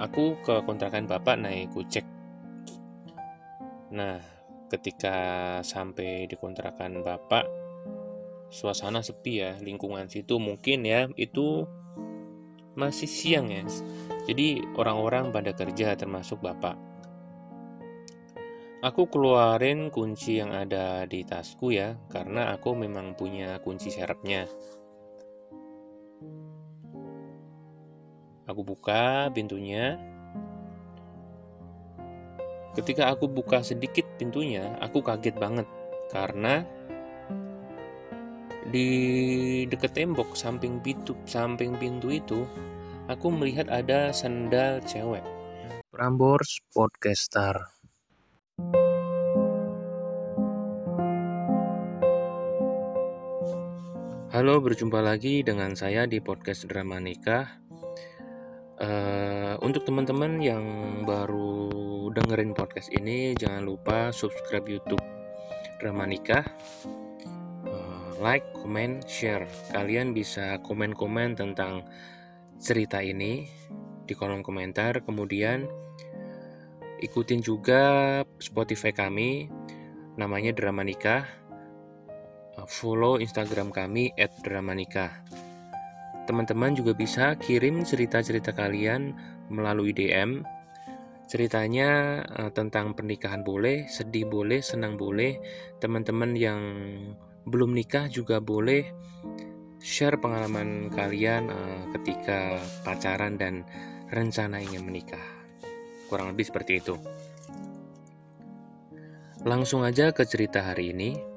aku ke kontrakan bapak naik kucek. Nah, ketika sampai di kontrakan bapak, suasana sepi ya, lingkungan situ mungkin ya itu masih siang ya. Jadi orang-orang pada kerja termasuk bapak. Aku keluarin kunci yang ada di tasku ya, karena aku memang punya kunci serepnya. Aku buka pintunya. Ketika aku buka sedikit pintunya, aku kaget banget karena di dekat tembok samping pintu samping pintu itu aku melihat ada sandal cewek. Prambors Podcaster. Halo, berjumpa lagi dengan saya di podcast Drama Nikah. Uh, untuk teman-teman yang baru dengerin podcast ini, jangan lupa subscribe YouTube Drama Nikah, uh, like, comment, share. Kalian bisa komen-komen tentang cerita ini di kolom komentar. Kemudian ikutin juga Spotify kami, namanya Drama Nikah follow Instagram kami @dramanika. Teman-teman juga bisa kirim cerita-cerita kalian melalui DM. Ceritanya uh, tentang pernikahan boleh, sedih boleh, senang boleh. Teman-teman yang belum nikah juga boleh share pengalaman kalian uh, ketika pacaran dan rencana ingin menikah. Kurang lebih seperti itu. Langsung aja ke cerita hari ini.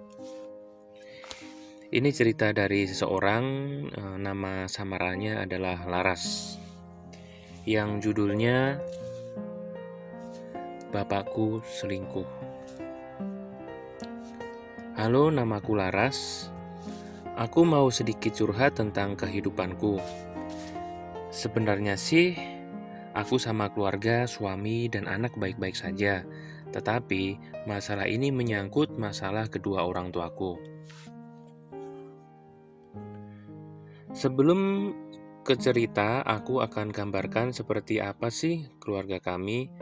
Ini cerita dari seseorang, eh, nama samaranya adalah Laras, yang judulnya Bapakku Selingkuh. Halo, namaku Laras. Aku mau sedikit curhat tentang kehidupanku. Sebenarnya sih, aku sama keluarga, suami, dan anak baik-baik saja. Tetapi masalah ini menyangkut masalah kedua orang tuaku. Sebelum ke cerita, aku akan gambarkan seperti apa sih keluarga kami.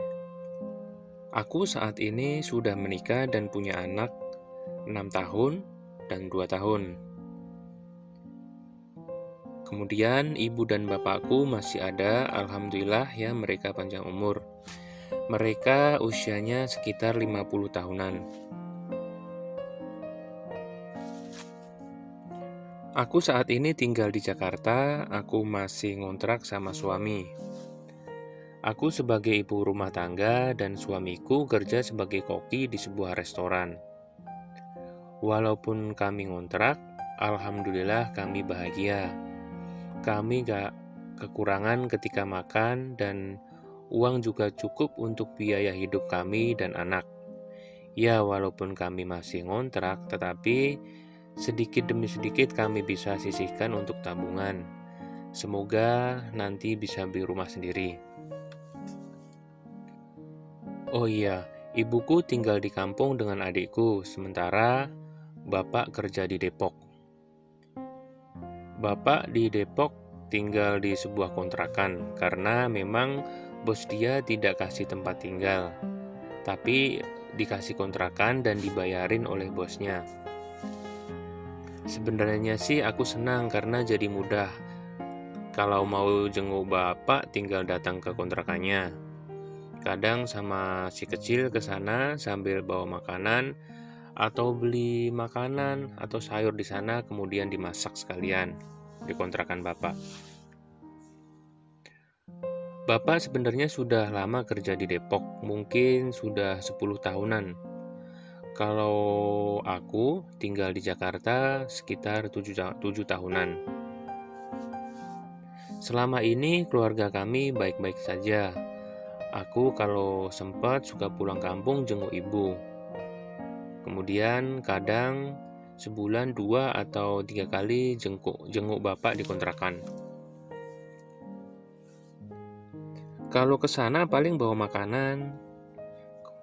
Aku saat ini sudah menikah dan punya anak 6 tahun dan 2 tahun. Kemudian ibu dan bapakku masih ada, alhamdulillah ya mereka panjang umur. Mereka usianya sekitar 50 tahunan. Aku saat ini tinggal di Jakarta, aku masih ngontrak sama suami. Aku sebagai ibu rumah tangga dan suamiku kerja sebagai koki di sebuah restoran. Walaupun kami ngontrak, alhamdulillah kami bahagia. Kami gak kekurangan ketika makan dan uang juga cukup untuk biaya hidup kami dan anak. Ya, walaupun kami masih ngontrak, tetapi Sedikit demi sedikit kami bisa sisihkan untuk tabungan. Semoga nanti bisa beli rumah sendiri. Oh iya, ibuku tinggal di kampung dengan adikku, sementara bapak kerja di Depok. Bapak di Depok tinggal di sebuah kontrakan karena memang bos dia tidak kasih tempat tinggal, tapi dikasih kontrakan dan dibayarin oleh bosnya. Sebenarnya sih aku senang karena jadi mudah. Kalau mau jenguk bapak tinggal datang ke kontrakannya. Kadang sama si kecil ke sana sambil bawa makanan atau beli makanan atau sayur di sana kemudian dimasak sekalian di kontrakan bapak. Bapak sebenarnya sudah lama kerja di Depok, mungkin sudah 10 tahunan kalau aku tinggal di Jakarta sekitar 7, 7 tahunan. Selama ini keluarga kami baik-baik saja. Aku kalau sempat suka pulang kampung jenguk ibu. Kemudian kadang sebulan dua atau tiga kali jenguk, jenguk bapak di kontrakan. Kalau ke sana paling bawa makanan,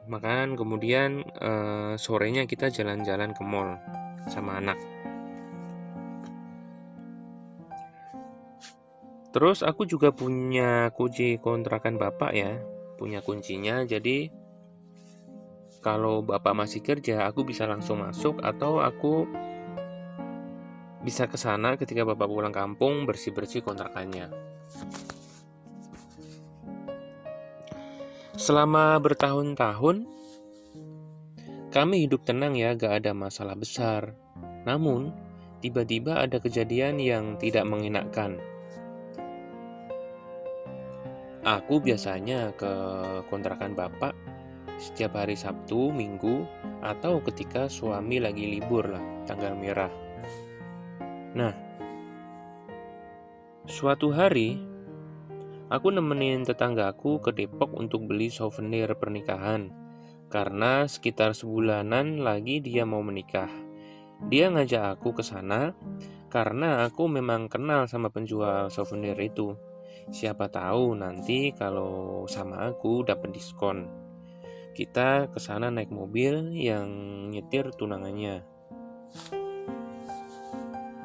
makan kemudian uh, sorenya kita jalan-jalan ke mall sama anak Terus aku juga punya kunci kontrakan bapak ya, punya kuncinya. Jadi kalau bapak masih kerja, aku bisa langsung masuk atau aku bisa ke sana ketika bapak pulang kampung bersih-bersih kontrakannya. Selama bertahun-tahun, kami hidup tenang ya, gak ada masalah besar. Namun, tiba-tiba ada kejadian yang tidak mengenakan. Aku biasanya ke kontrakan bapak setiap hari Sabtu, Minggu, atau ketika suami lagi libur lah, tanggal merah. Nah, suatu hari aku nemenin tetanggaku ke Depok untuk beli souvenir pernikahan karena sekitar sebulanan lagi dia mau menikah. Dia ngajak aku ke sana karena aku memang kenal sama penjual souvenir itu. Siapa tahu nanti kalau sama aku dapat diskon. Kita ke sana naik mobil yang nyetir tunangannya.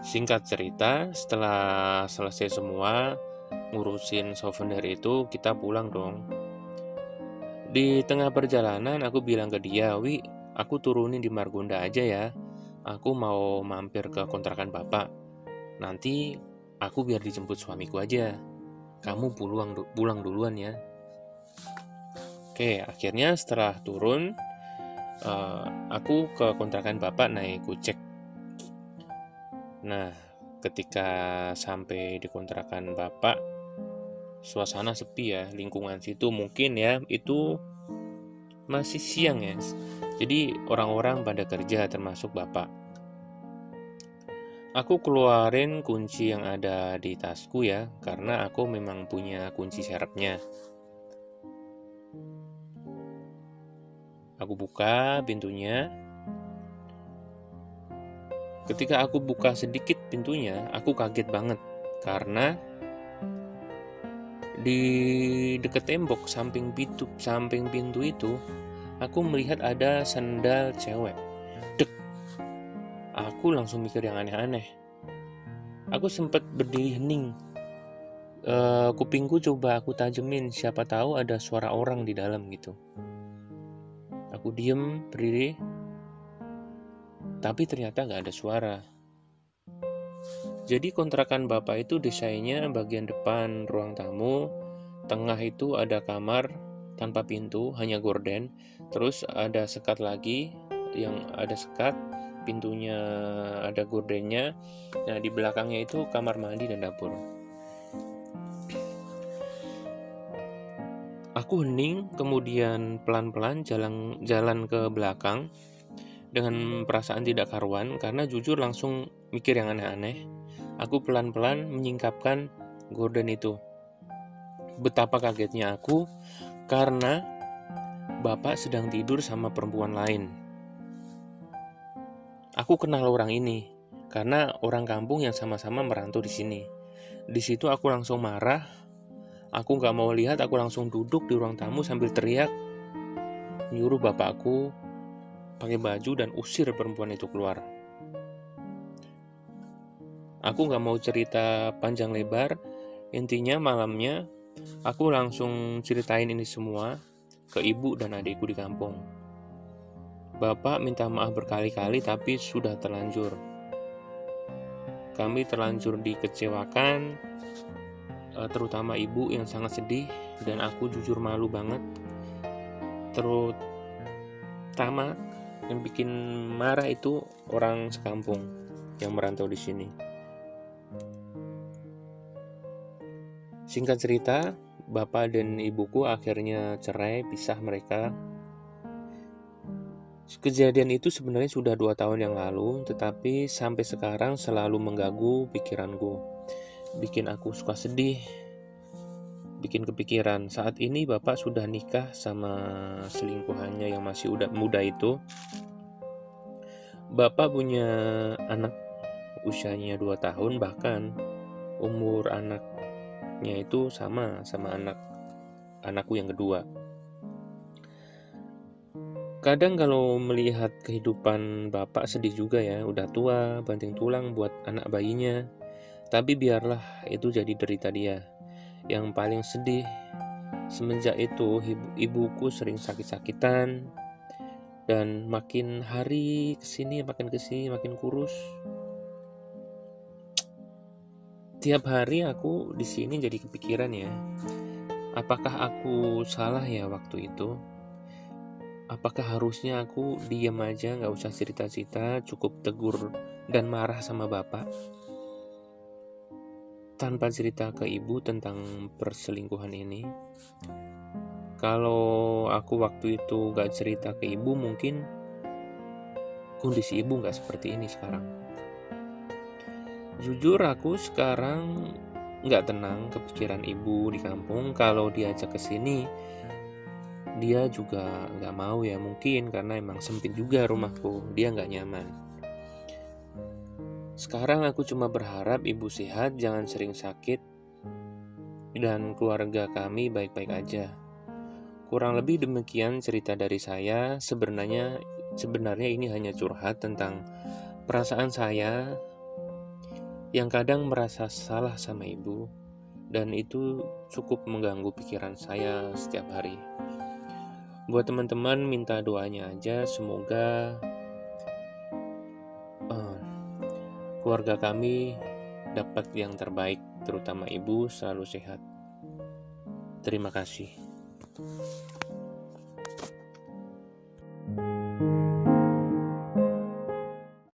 Singkat cerita, setelah selesai semua ngurusin souvenir itu, kita pulang dong. Di tengah perjalanan aku bilang ke dia, "Wi, aku turunin di Margonda aja ya. Aku mau mampir ke kontrakan Bapak. Nanti aku biar dijemput suamiku aja." kamu pulang pulang duluan ya oke akhirnya setelah turun uh, aku ke kontrakan bapak naik kucek nah ketika sampai di kontrakan bapak suasana sepi ya lingkungan situ mungkin ya itu masih siang ya jadi orang-orang pada kerja termasuk bapak Aku keluarin kunci yang ada di tasku ya, karena aku memang punya kunci serepnya. Aku buka pintunya. Ketika aku buka sedikit pintunya, aku kaget banget karena di dekat tembok samping pintu samping pintu itu aku melihat ada sandal cewek Aku langsung mikir yang aneh-aneh. Aku sempat berdiri hening. Uh, kupingku coba aku tajemin, siapa tahu ada suara orang di dalam gitu. Aku diem, berdiri, tapi ternyata nggak ada suara. Jadi kontrakan bapak itu desainnya bagian depan ruang tamu, tengah itu ada kamar tanpa pintu, hanya gorden, terus ada sekat lagi yang ada sekat, pintunya ada gordennya. Nah di belakangnya itu kamar mandi dan dapur. Aku hening kemudian pelan-pelan jalan jalan ke belakang dengan perasaan tidak karuan karena jujur langsung mikir yang aneh-aneh aku pelan-pelan menyingkapkan gorden itu betapa kagetnya aku karena bapak sedang tidur sama perempuan lain Aku kenal orang ini karena orang kampung yang sama-sama merantau di sini. Di situ aku langsung marah. Aku nggak mau lihat, aku langsung duduk di ruang tamu sambil teriak, nyuruh bapakku pakai baju dan usir perempuan itu keluar. Aku nggak mau cerita panjang lebar. Intinya malamnya aku langsung ceritain ini semua ke ibu dan adikku di kampung. Bapak minta maaf berkali-kali tapi sudah terlanjur. Kami terlanjur dikecewakan, eh, terutama ibu yang sangat sedih dan aku jujur malu banget. Terutama yang bikin marah itu orang sekampung yang merantau di sini. Singkat cerita, bapak dan ibuku akhirnya cerai, pisah mereka Kejadian itu sebenarnya sudah dua tahun yang lalu, tetapi sampai sekarang selalu mengganggu pikiranku, bikin aku suka sedih, bikin kepikiran. Saat ini bapak sudah nikah sama selingkuhannya yang masih udah muda itu. Bapak punya anak usianya dua tahun, bahkan umur anaknya itu sama sama anak anakku yang kedua. Kadang kalau melihat kehidupan bapak sedih juga ya, udah tua, banting tulang buat anak bayinya. Tapi biarlah itu jadi derita dia. Yang paling sedih semenjak itu ibu, ibuku sering sakit-sakitan dan makin hari ke sini makin ke sini makin kurus. Tiap hari aku di sini jadi kepikiran ya, apakah aku salah ya waktu itu? Apakah harusnya aku diam aja nggak usah cerita-cerita, cukup tegur dan marah sama bapak? Tanpa cerita ke ibu tentang perselingkuhan ini. Kalau aku waktu itu nggak cerita ke ibu mungkin kondisi ibu nggak seperti ini sekarang. Jujur aku sekarang nggak tenang kepikiran ibu di kampung kalau diajak ke sini dia juga nggak mau ya mungkin karena emang sempit juga rumahku dia nggak nyaman sekarang aku cuma berharap ibu sehat jangan sering sakit dan keluarga kami baik-baik aja. Kurang lebih demikian cerita dari saya. Sebenarnya sebenarnya ini hanya curhat tentang perasaan saya yang kadang merasa salah sama ibu dan itu cukup mengganggu pikiran saya setiap hari. Buat teman-teman minta doanya aja. Semoga keluarga kami dapat yang terbaik terutama ibu selalu sehat. Terima kasih.